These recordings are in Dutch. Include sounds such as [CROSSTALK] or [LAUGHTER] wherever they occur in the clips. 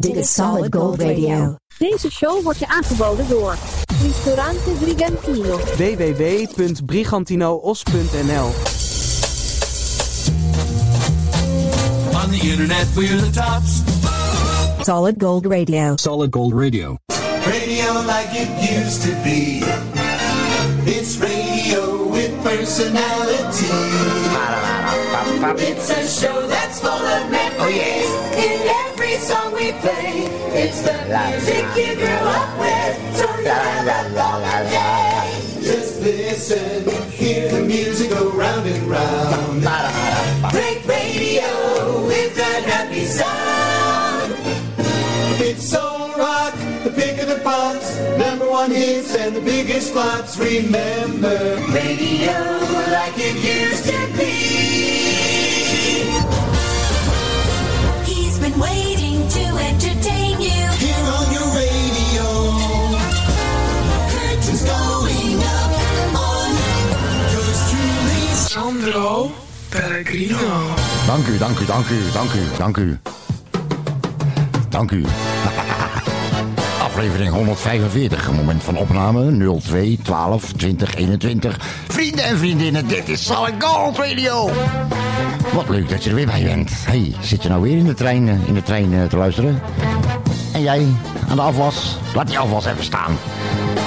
Dit is Solid Gold Radio. Deze show wordt je aangeboden door Ristorante Brigantino. www.brigantinoos.nl On the internet, we're the tops. Solid Gold Radio. Solid Gold Radio. Radio like it used to be. It's radio with personality. It's a show that's full of memories. Oh, yes. Every song we play, it's the music you grew up with. So la la la la la. Just listen, hear the music go round and round. Great radio with that happy sound. It's soul rock, the pick of the pops, number one hits and the biggest flops. Remember, radio like it used to be. Sandro Pellegrino. Dank u, dank u, dank u, dank u, dank u. Dank u. [LAUGHS] Aflevering 145, moment van opname 02 12 20 21. Vrienden en vriendinnen, dit is Solid Gold Radio. Wat leuk dat je er weer bij bent. Hey, zit je nou weer in de trein, eh, in de trein eh, te luisteren? En jij aan de afwas? Laat die afwas even staan.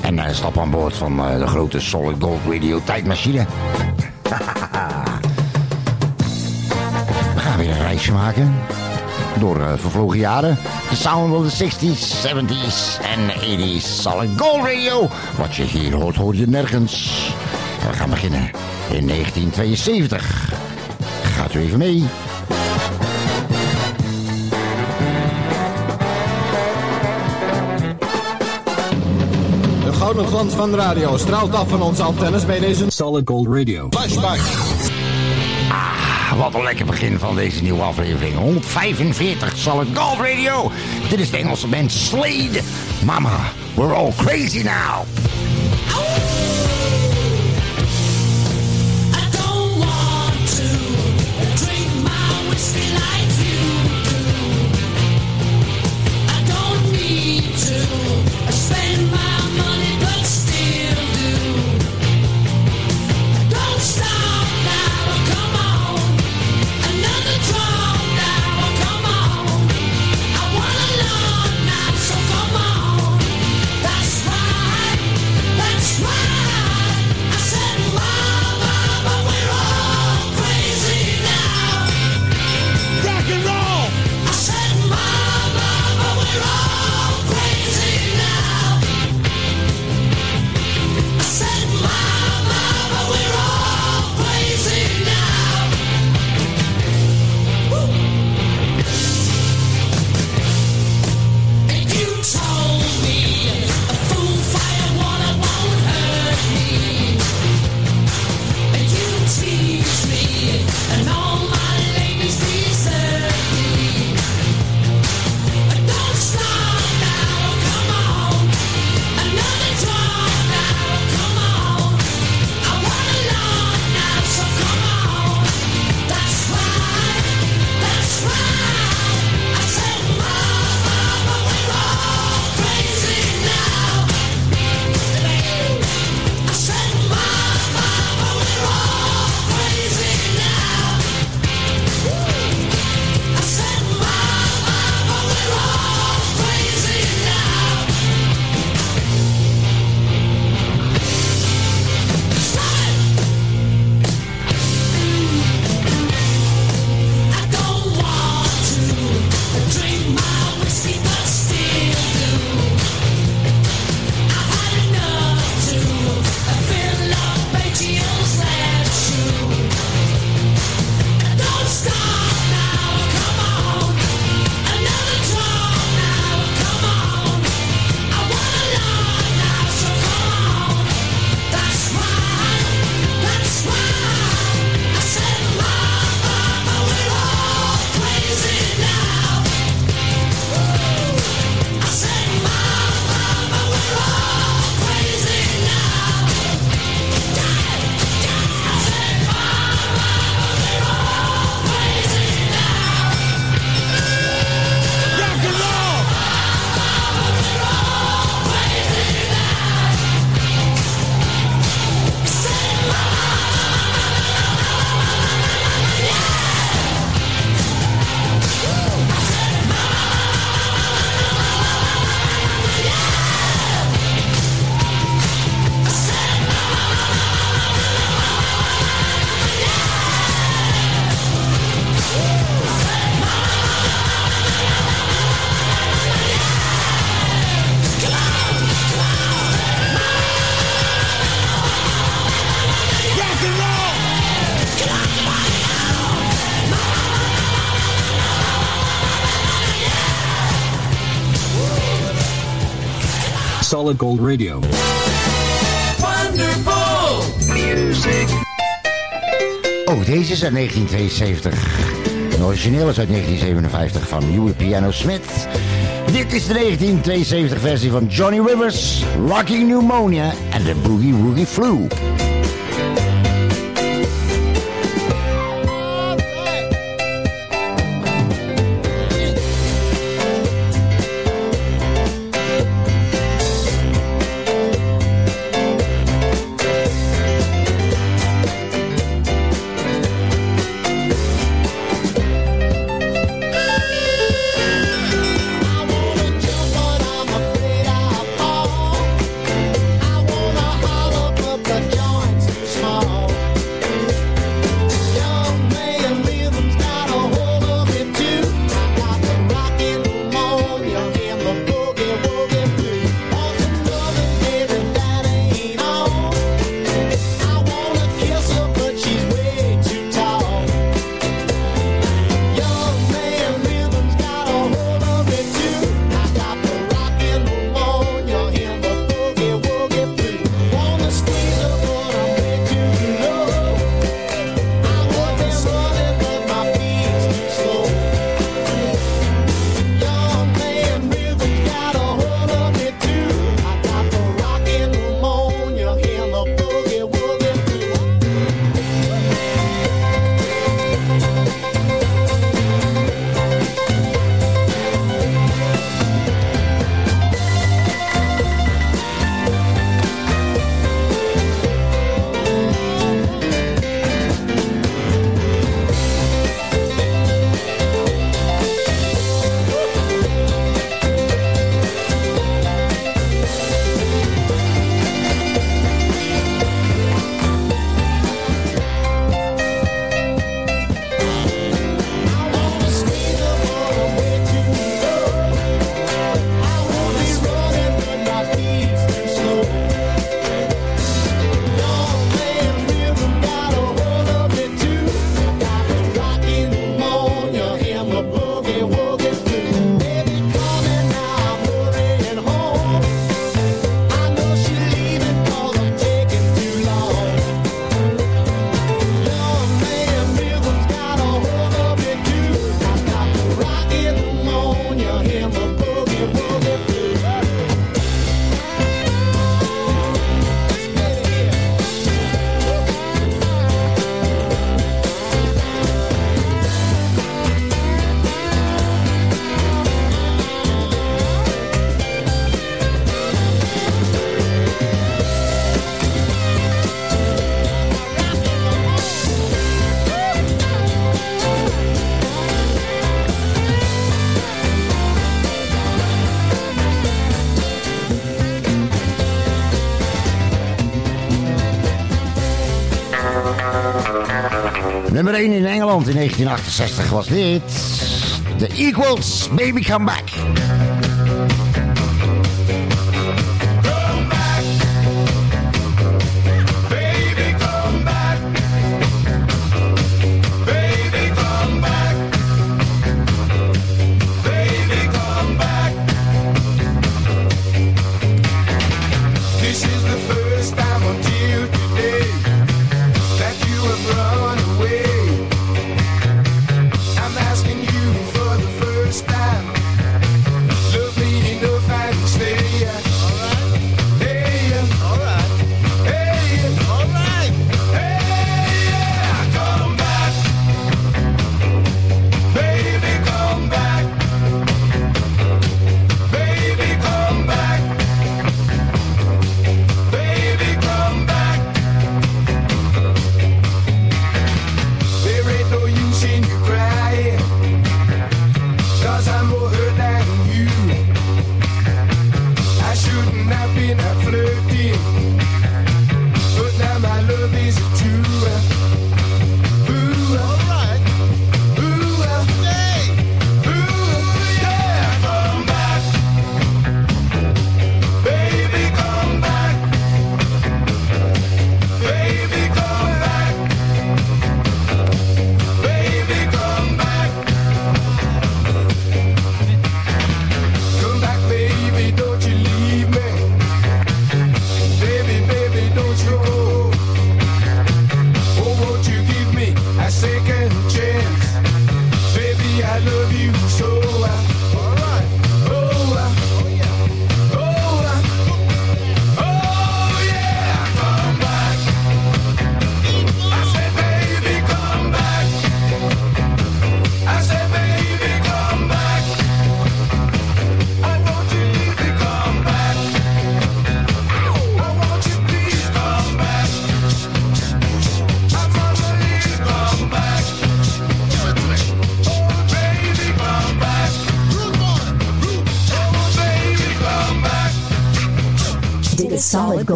En eh, stap aan boord van de grote Solid Gold Radio tijdmachine. We gaan weer een reisje maken. Door eh, vervlogen jaren. De sound of the 60s, 70s en 80s. Solid Gold Radio. Wat je hier hoort, hoor je nergens. En we gaan beginnen in 1972. Gaat u even mee? Gouden glans van de radio straalt af van onze antennes bij deze Solid Gold Radio. flashback. Ah, wat een lekker begin van deze nieuwe aflevering. 145 Solid Gold Radio. Dit is de Engelse band Slade. Mama, we're all crazy now. Solid Gold Radio. Wonderful music. Oh, deze is uit 1972. De origineel is uit 1957 van Huey Piano Smith. Dit is de 1972 versie van Johnny Rivers, Rocking Pneumonia en de Boogie Woogie Flu. Nummer 1 in Engeland in 1968 was dit. The Equals, Baby Come Back.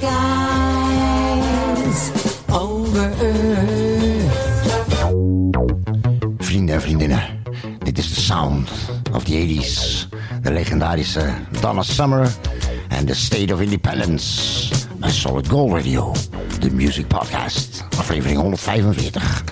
skies over earth. Vrienden en vriendinnen, dit is de sound of the 80s. De legendarische Donna Summer en The State of Independence. Een Solid Gold Radio, de music podcast, aflevering 145.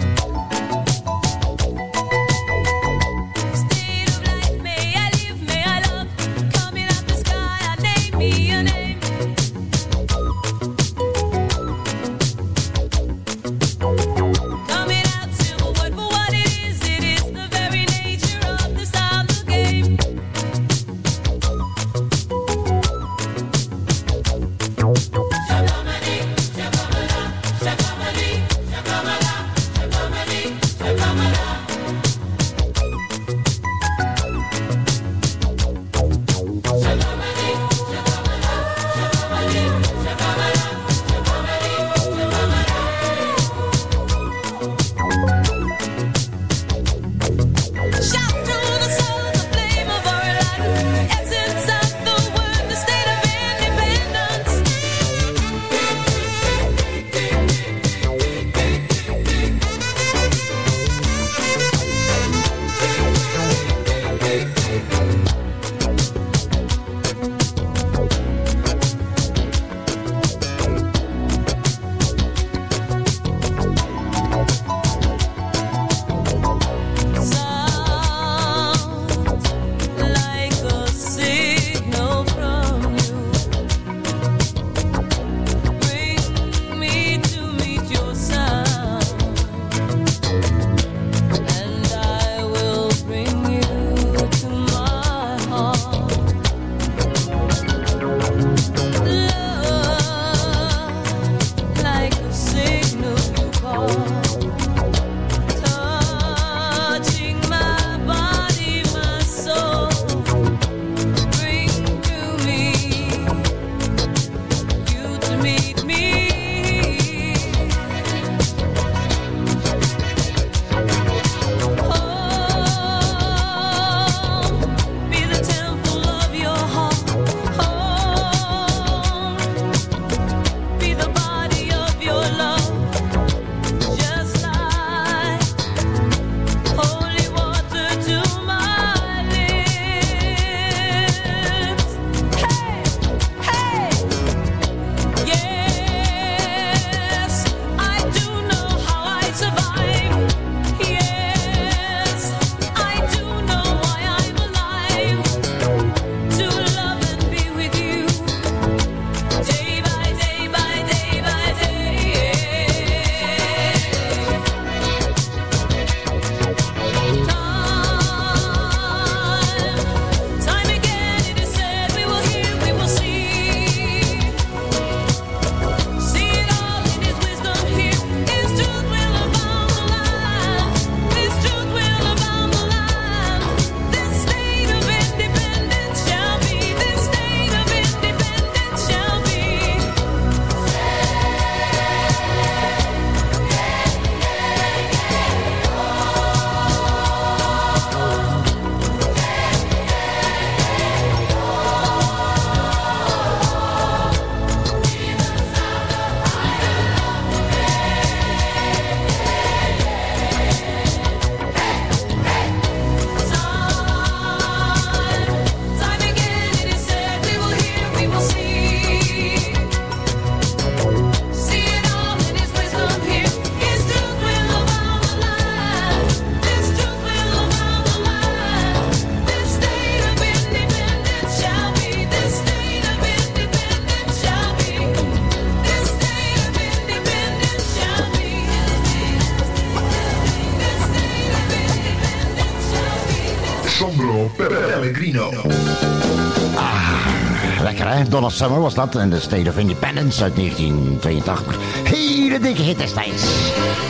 Donna Summer was dat. En de State of Independence uit 1982. Hele dikke hit destijds.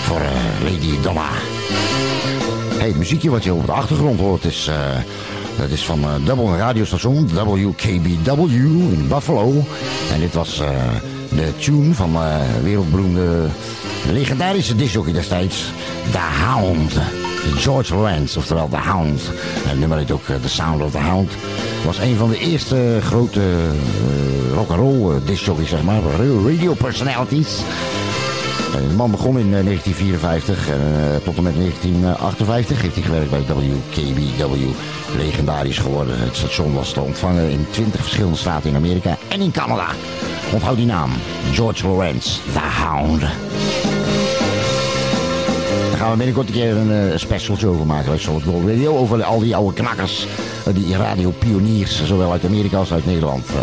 Voor eh, Lady Donna. Hey, het muziekje wat je op de achtergrond hoort is... Uh, dat is van eh, uh, Double Radiostation, WKBW in Buffalo. En dit was uh, de tune van uh, wereldberoemde legendarische disjockey destijds, The Hound. George Lawrence, oftewel The Hound. Het nummer heet ook eh, The Sound of the Hound. Was een van de eerste eh, grote rock rock'n'roll roll discjockeys, zeg maar. Radio personalities. De man begon in 1954 en tot en met 1958 heeft hij gewerkt bij WKBW. Legendarisch geworden. Het station was te ontvangen in 20 verschillende staten in Amerika en in Canada. Onthoud die naam. George Lawrence, The Hound. Daar gaan we binnenkort een keer een uh, specialtje over maken. Over al die oude knakkers, uh, die radiopioniers, zowel uit Amerika als uit Nederland. Uh,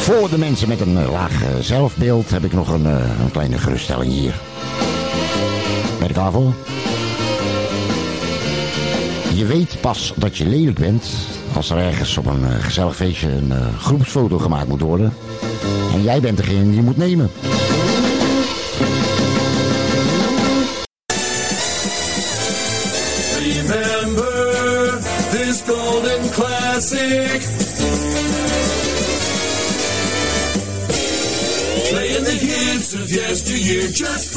voor de mensen met een laag zelfbeeld heb ik nog een, een kleine geruststelling hier. Ben je er klaar? Je weet pas dat je lelijk bent als er ergens op een gezellig feestje een groepsfoto gemaakt moet worden. En jij bent degene die moet nemen. Classic. Playing the hits of yesteryear just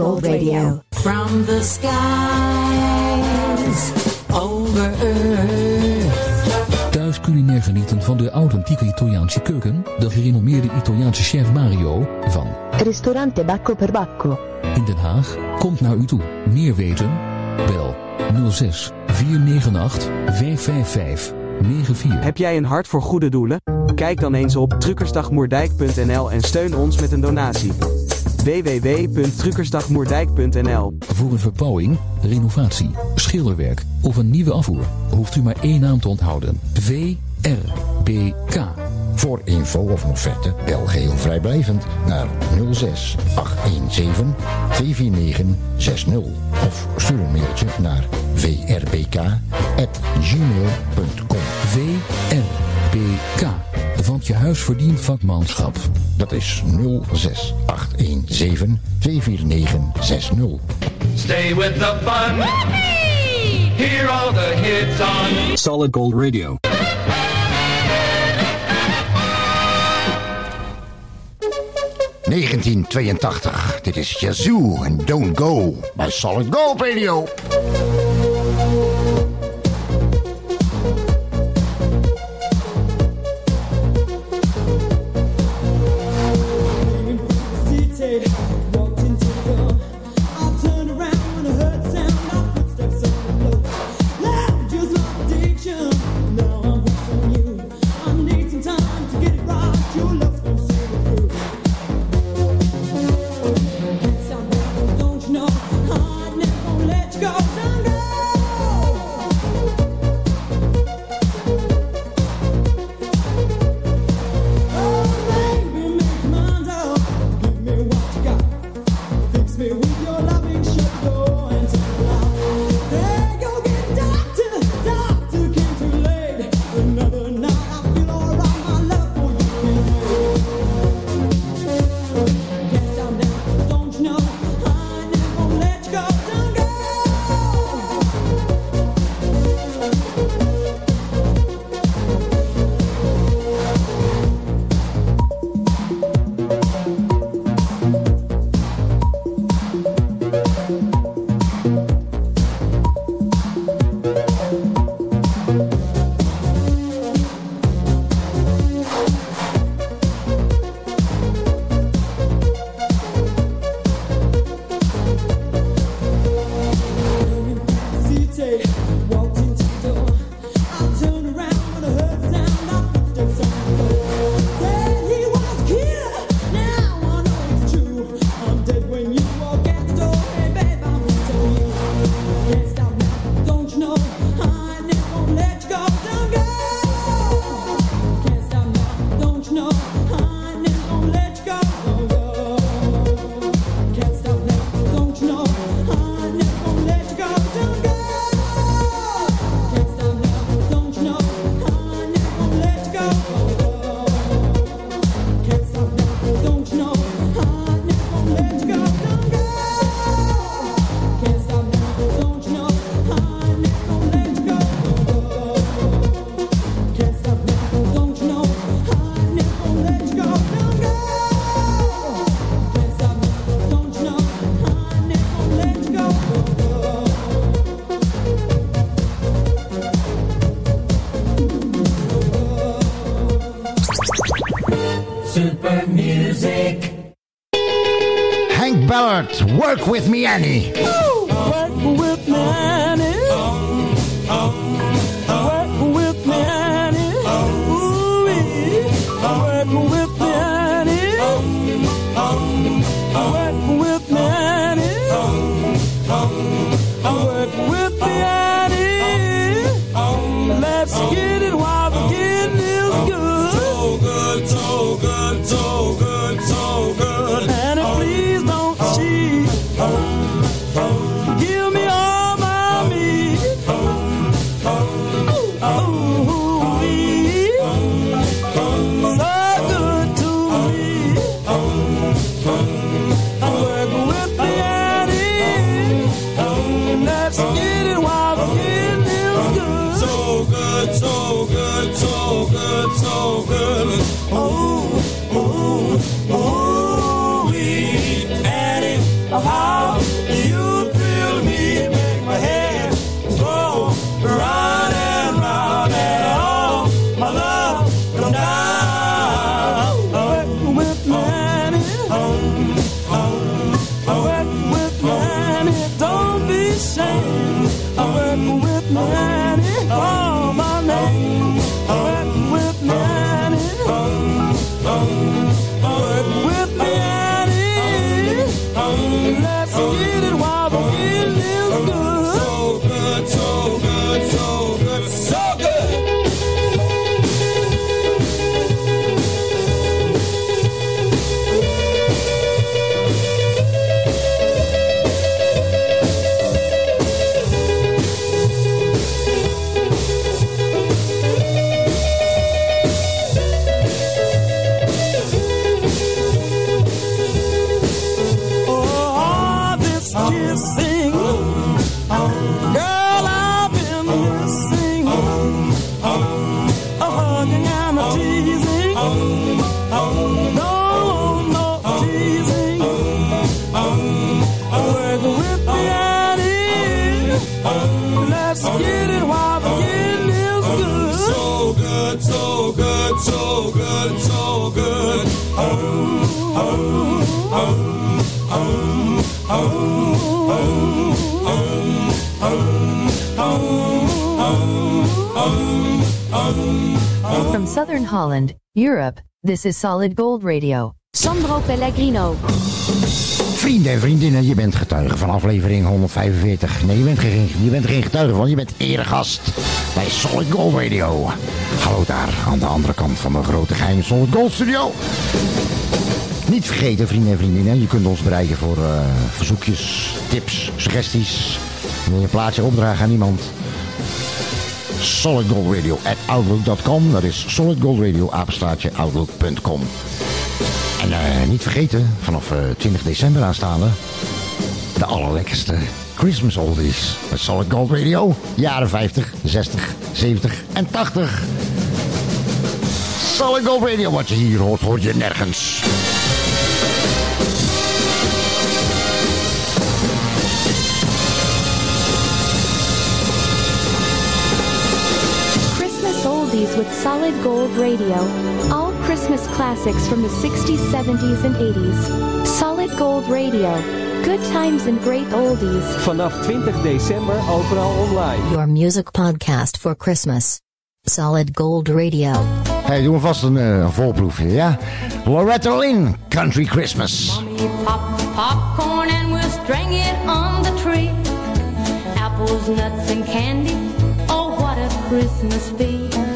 Gold Radio. From the skies over earth. Thuis culinair genieten van de authentieke Italiaanse keuken. De gerenommeerde Italiaanse chef Mario van Ristorante Bacco per Bacco. in Den Haag komt naar u toe. Meer weten? Bel 06 498 555 94. Heb jij een hart voor goede doelen? Kijk dan eens op truckersdagmoerdijk.nl en steun ons met een donatie www.truckersdagmoerdijk.nl Voor een verbouwing, renovatie, schilderwerk of een nieuwe afvoer hoeft u maar één naam te onthouden. VRBK. Voor info of een offerte bel geheel vrijblijvend naar 06 817 249 60 of stuur een mailtje naar vrbk@gmail.com. VRBK. Want je huis verdient vakmanschap. Dat is 06 817 249 60. Stay with the fun. Hear all the hits on Solid Gold Radio. ...1982. Dit is Yazoo en Don't Go bij Solid Gold Radio. Work With Me Annie. Ooh, work with me, Annie. This is Solid Gold Radio. Sandro Pellegrino. Vrienden en vriendinnen, je bent getuige van aflevering 145. Nee, je bent geen, je bent geen getuige van, je bent eregast bij Solid Gold Radio. Hallo daar, aan de andere kant van de grote geheime Solid Gold Studio. Niet vergeten, vrienden en vriendinnen, je kunt ons bereiken voor eh, verzoekjes, tips, suggesties. Wil je plaats plaatsje opdragen aan iemand? solidgoldradio.outlook.com. Dat is solidgoldradio, apenstaartje, outlook.com. En eh, niet vergeten, vanaf eh, 20 december aanstaande... de allerlekkerste Christmas oldies met Solid Gold Radio. Jaren 50, 60, 70 en 80. Solid Gold Radio, wat je hier hoort, hoort je nergens. Christmas oldies with solid gold radio. All Christmas classics from the 60s, 70s, and 80s. Solid gold radio. Good times and great oldies. Vanaf 20 december overal online. Your music podcast for Christmas. Solid Gold Radio. Hey, doen we vast een, eh, een voorproefje, ja? Loretta Lynn, Country Christmas. Pop popcorn and we'll string it on the tree. Apples, nuts, and candy. Oh, what a Christmas feast.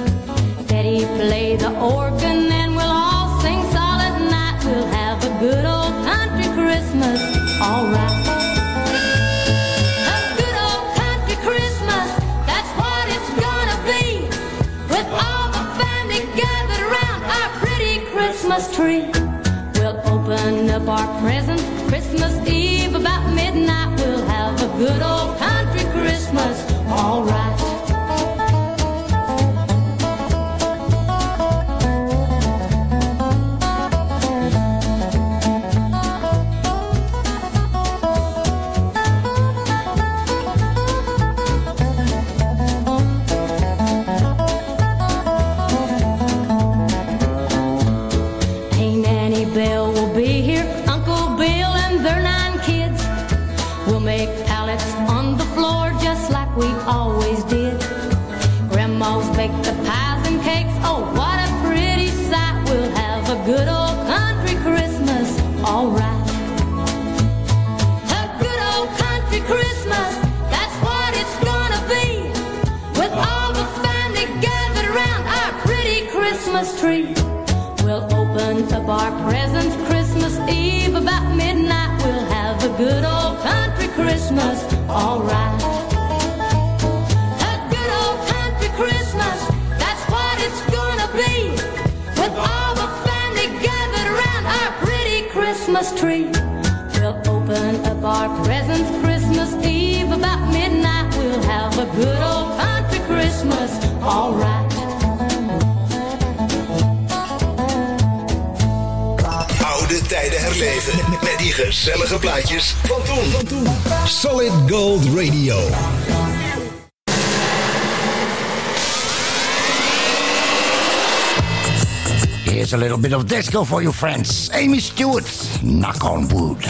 Daddy play the organ and we'll all sing solid night. We'll have a good old country Christmas. All right. A good old country Christmas. That's what it's gonna be. With all the family gathered around our pretty Christmas tree. We'll open up our presents Christmas Eve about midnight. We'll have a good old country Christmas. All Grandma's baked the pies and cakes. Oh, what a pretty sight. We'll have a good old country Christmas. All right. A good old country Christmas. That's what it's gonna be. With all the family gathered around our pretty Christmas tree. We'll open up our presents Christmas Eve about midnight. We'll have a good old country Christmas. All right. Christmas tree. We'll open up our presents Christmas Eve about midnight. We'll have a good old country Christmas. All right. Oude tijden herleven met, die gezellige plaatjes. Van toen. Solid Gold Radio. Here's a little bit of disco for you friends. Amy Stewart, Knock on Wood.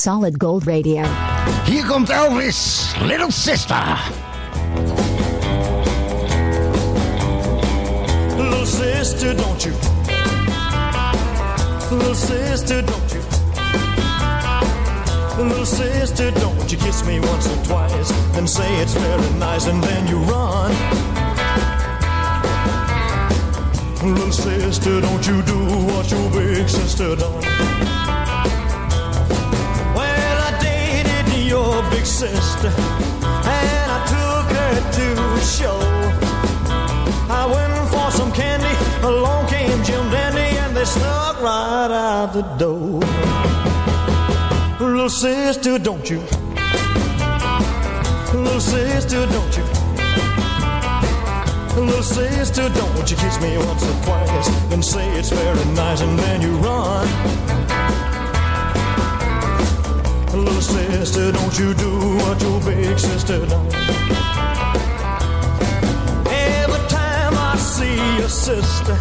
Solid Gold Radio. Hier komt Elvis, Little Sister. Little sister, don't you? Little sister, don't you? Little sister, don't you kiss me once or twice and say it's very nice and then you run. Little sister, don't you do what your big sister done. Big sister and I took her to a show. I went for some candy, along came Jim Dandy and they snuck right out the door. Little sister, don't you? Little sister, don't you? Little sister, don't you kiss me once or twice and say it's very nice and then you run. Little sister, don't you do what your big sister does. Every time I see your sister,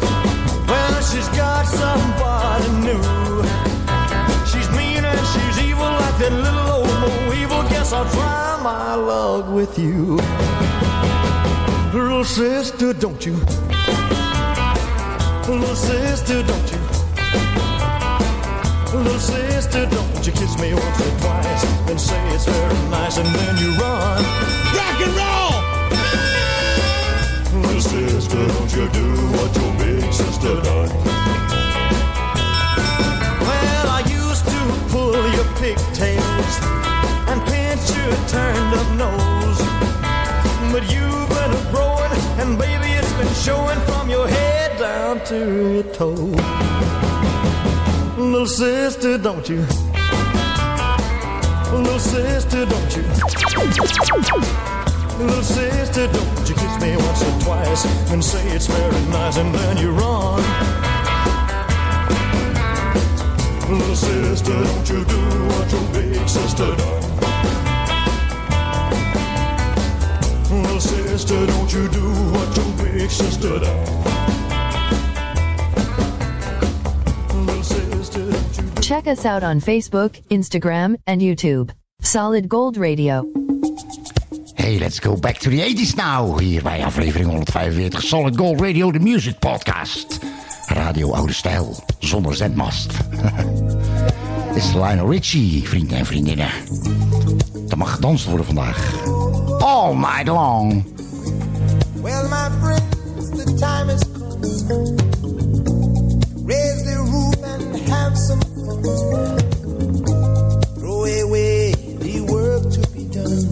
well, she's got somebody new. She's mean and she's evil like that little old Mo evil. Guess I'll try my luck with you. Little sister, don't you? Little sister, don't you? Little sister, don't you kiss me once or twice and say it's very nice and then you run. Rock and roll! Little sister, don't you do what your big sister done? Well, I used to pull your pigtails and pinch your turned up nose. But you've been a growing, and baby, it's been showing from your head down to your toes. Little sister, don't you? Little sister, don't you? Little sister, don't you kiss me once or twice and say it's very nice and then you run. Little sister, don't you do what your big sister done. Little sister, don't you do what your big sister done. Check us out on Facebook, Instagram, and YouTube. Solid Gold Radio. Hey, let's go back to the 80s now. Hier bij aflevering 145 Solid Gold Radio, de music podcast. Radio Oude Stijl, zonder zendmast. Dit [LAUGHS] is Lionel Richie, vrienden en vriendinnen. Er mag gedanst worden vandaag. All night long. Well, my friends, the time is Throw away the work to be done.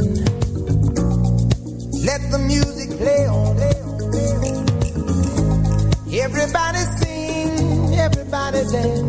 Let the music play. Everybody sing, everybody dance.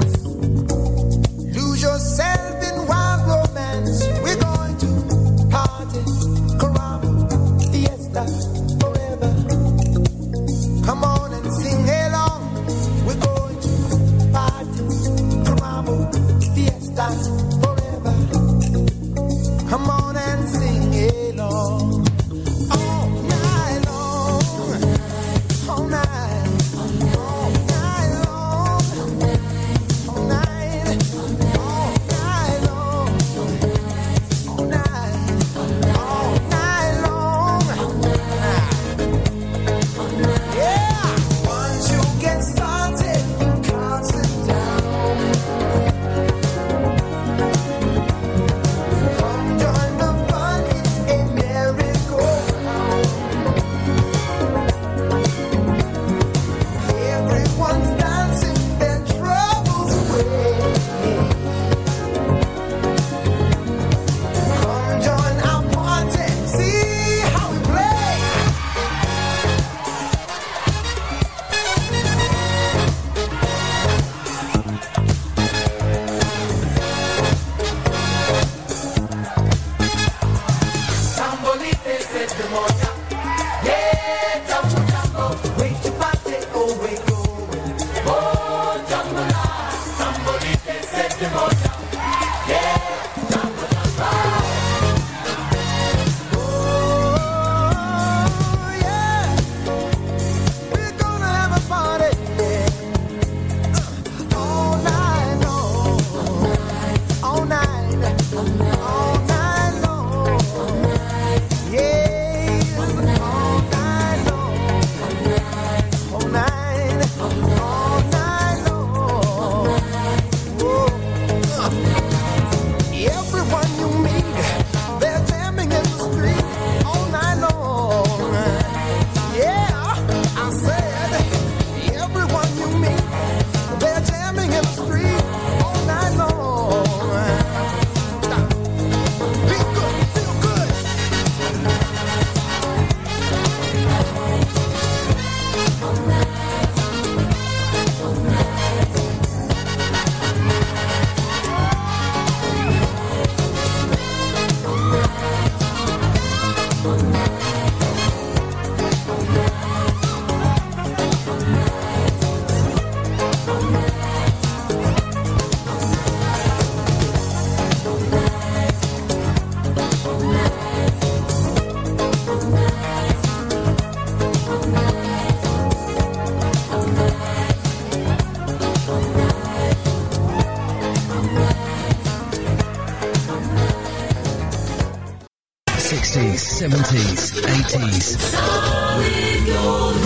70s, 80s.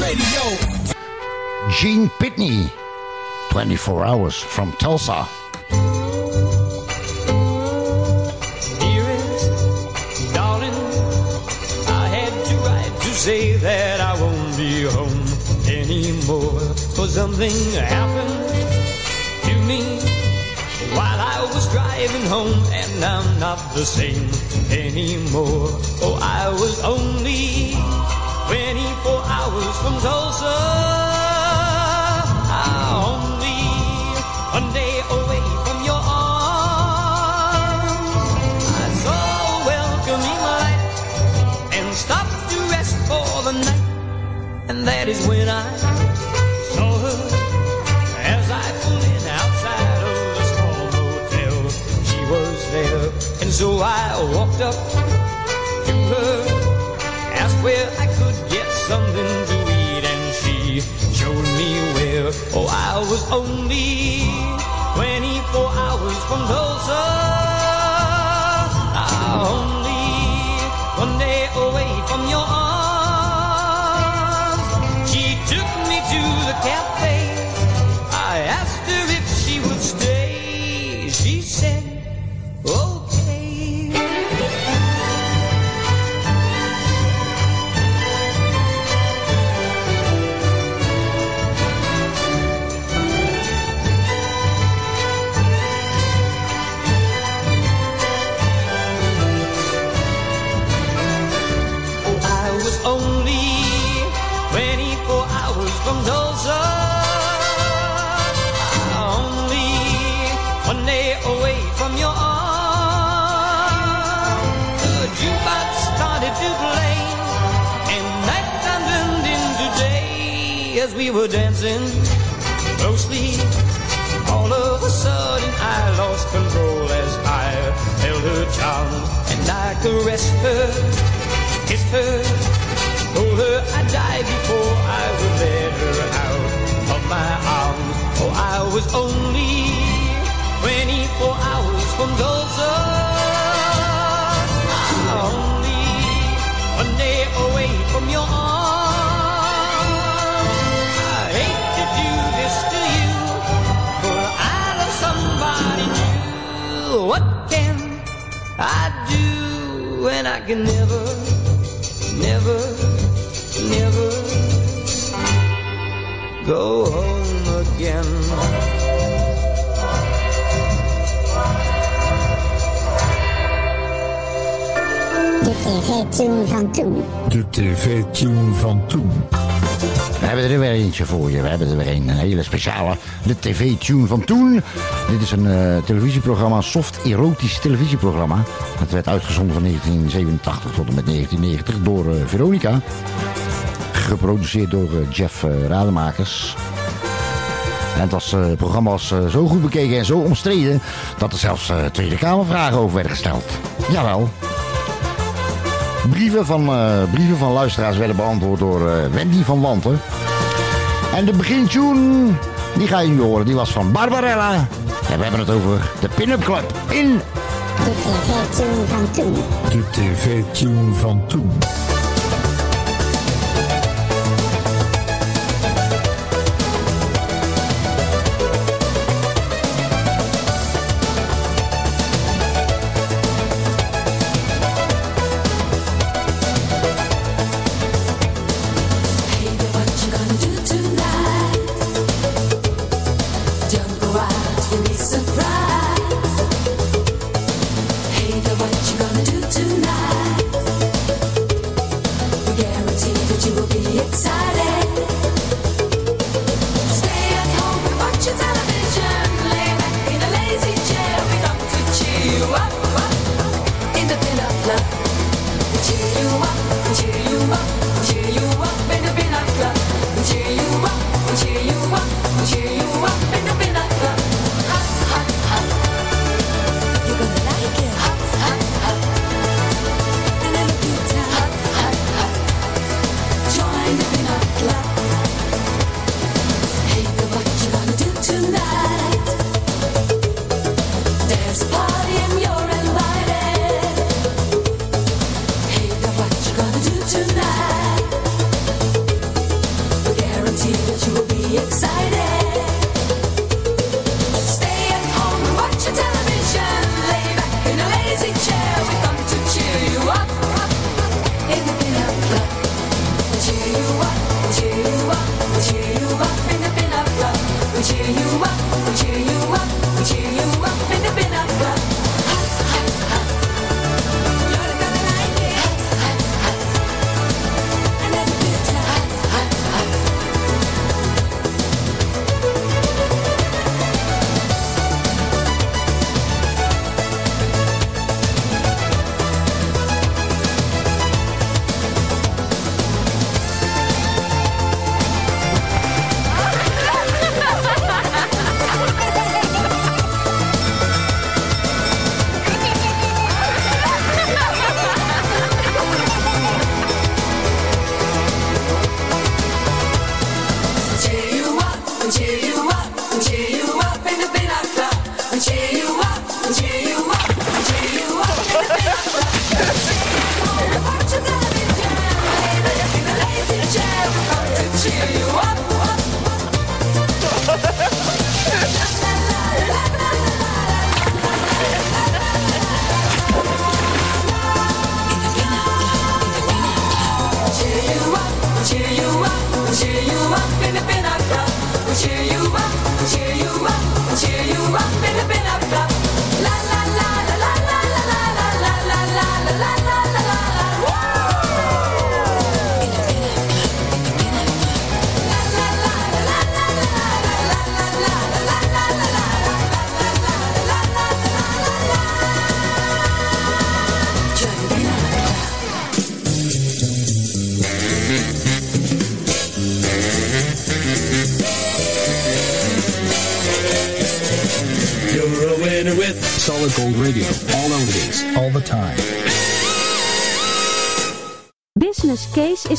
Radio. Gene Pitney, 24 Hours from Tulsa. Dearest, darling, I had to write to say that I won't be home anymore. For something happened driving home, and I'm not the same anymore. Oh, I was only 24 hours from Tulsa. Only one day away from your arms. I saw a welcoming light and stopped to rest for the night. And that is when I so I walked up to her, asked where I could get something to eat, and she showed me where. Oh, I was only 24 hours from Tulsa. As we were dancing closely. All of a sudden, I lost control as I held her charms and I caressed her kissed her, told her I'd die before I would let her out of my arms. Oh, I was only 24 hours from Tulsa. Only one day away from your arms. What can I do when I can never never, never go home again. De tv-tune van toen. De tv-tune van toen. We hebben er weer eentje voor je. We hebben er weer een, hele speciale. De tv-tune van toen. Dit is een eh, televisieprogramma, soft erotisch televisieprogramma. Het werd uitgezonden van 1987 tot en met 1990 door eh, Veronica. Geproduceerd door eh, Jeff Rademakers. En het was, het programma was zo goed bekeken en zo omstreden... dat er zelfs Tweede Kamervragen over werden gesteld. Jawel. Brieven van, brieven van luisteraars werden beantwoord door Wendy van Wanten. En de begintune, die ga je nu horen, die was van Barbarella. En we hebben het over de Pin-Up Club in... De tv-tune van toen. De tv-tune van toen.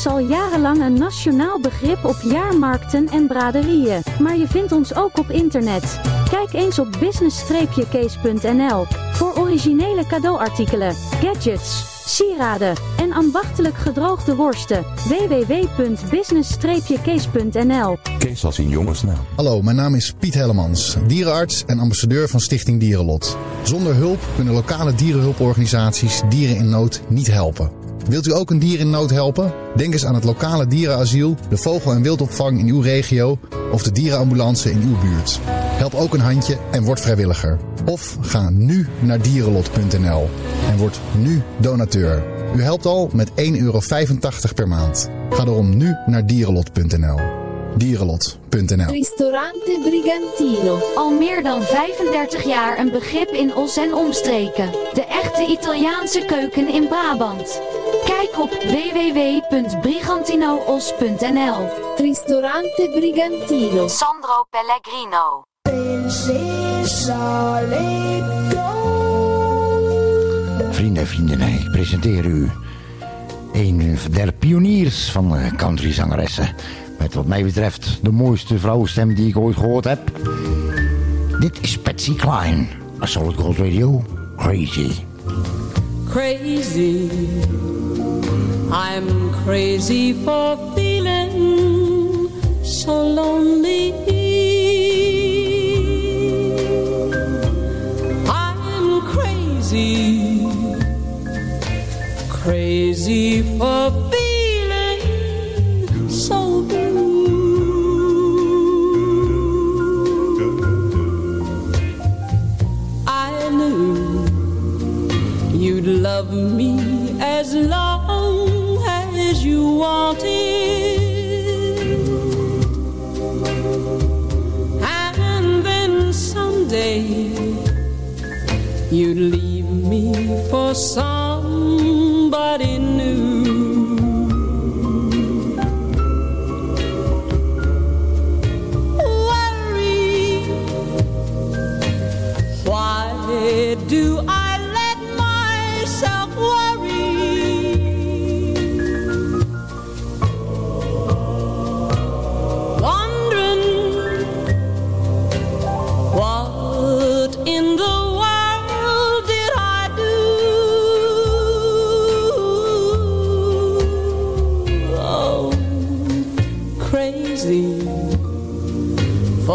Is al jarenlang een nationaal begrip op jaarmarkten en braderieën, maar je vindt ons ook op internet. Kijk eens op business-case.nl voor originele cadeauartikelen, gadgets, sieraden en ambachtelijk gedroogde worsten. www.business-case.nl Kees als in jongensnaam. Hallo, mijn naam is Piet Hellemans, dierenarts en ambassadeur van Stichting Dierenlot. Zonder hulp kunnen lokale dierenhulporganisaties dieren in nood niet helpen. Wilt u ook een dier in nood helpen? Denk eens aan het lokale dierenasiel, de vogel- en wildopvang in uw regio of de dierenambulance in uw buurt. Help ook een handje en word vrijwilliger. Of ga nu naar dierenlot.nl en word nu donateur. U helpt al met 1,85 euro per maand. Ga daarom nu naar dierenlot.nl. Dierenlot.nl Ristorante Brigantino. Al meer dan 35 jaar een begrip in Os en omstreken. De echte Italiaanse keuken in Brabant. Kijk op www.brigantinoos.nl. Ristorante Brigantino. Sandro Pellegrino. Vrienden en vriendinnen, ik presenteer u een der pioniers van de countryzangeressen. Met wat mij betreft de mooiste vrouwenstem die ik ooit gehoord heb. Dit is Patsy a Solid Gold Radio, Crazy. crazy. I'm crazy for feeling so lonely. I'm crazy, crazy for feeling love me as long as you want wanted. And then someday you'd leave me for somebody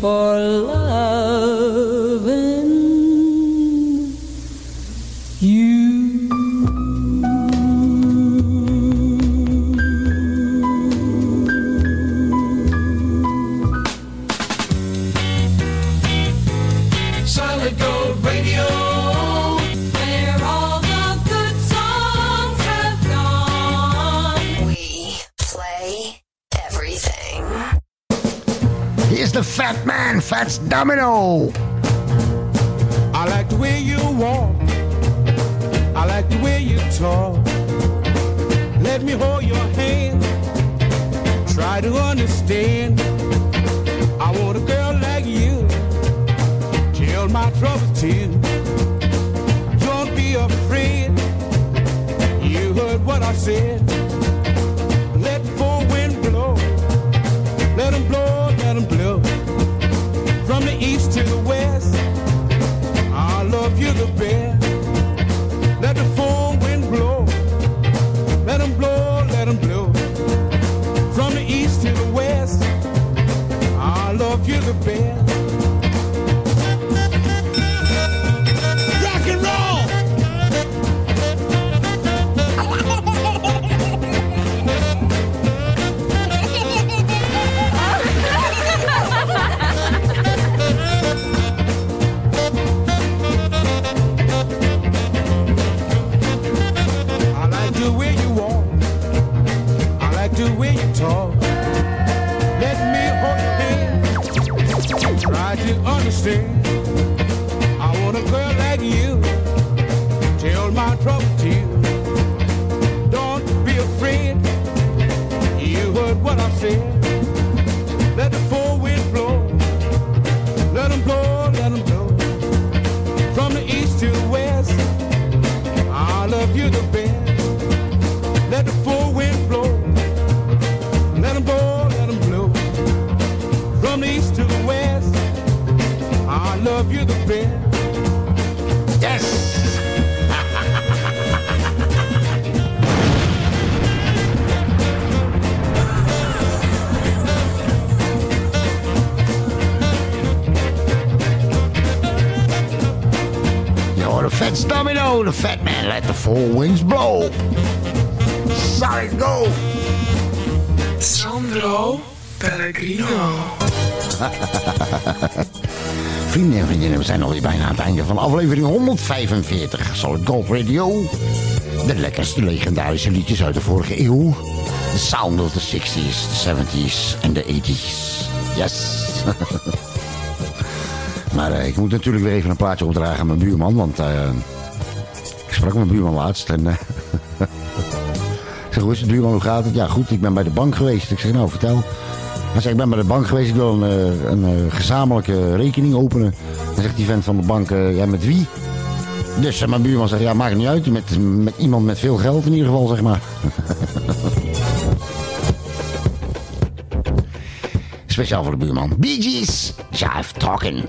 for Domino. [LAUGHS] Vrienden en vriendinnen, we zijn alweer bijna aan het einde van aflevering 145. Solid Gold Radio. De lekkerste legendarische liedjes uit de vorige eeuw. De sound of the 60s, de 70s en de 80s. Yes! [LAUGHS] maar eh, ik moet natuurlijk weer even een plaatje opdragen aan mijn buurman, want eh, ik sprak mijn buurman laatst en... eh, [LAUGHS] ik zeg, hoe is het buurman, hoe gaat het? Ja, goed, ik ben bij de bank geweest. Ik zeg, nou, vertel. Hij ik ben bij de bank geweest, ik wil een, eh, een eh, gezamenlijke rekening openen. Dan zegt die vent van de bank, eh, ja, met wie? Dus mijn buurman zegt, ja, maakt niet uit. Met, met iemand met veel geld in ieder geval, zeg maar. [LAUGHS] Speciaal voor de buurman. Bee Gees, Jive Talking.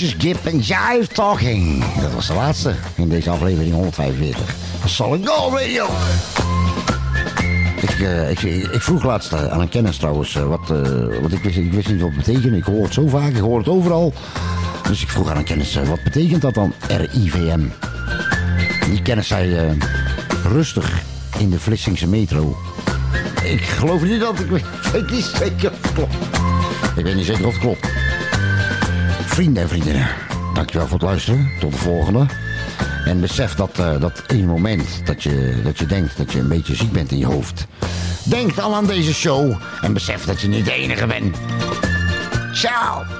Broertjes Gip en Jive Talking. Dat was de laatste in deze aflevering 145. Solid Gold Radio. Ik, eh, ik, ik vroeg laatst eh, aan een kennis trouwens, eh, wat, wat ik, wist, ik wist niet wat het betekent. Ik hoor het zo vaak, ik hoor het overal. Dus ik vroeg aan een kennis, wat betekent dat dan, RIVM? Die kennis zei, rustig in de Vlissingse metro. Ik geloof niet dat, ik weet niet zeker of het klopt. Ik weet niet zeker of het klopt. Vrienden en vriendinnen, dankjewel voor het luisteren. Tot de volgende. En besef dat, eh, dat één moment dat je, dat je denkt dat je een beetje ziek bent in je hoofd. Denk dan aan deze show en besef dat je niet de enige bent. Ciao!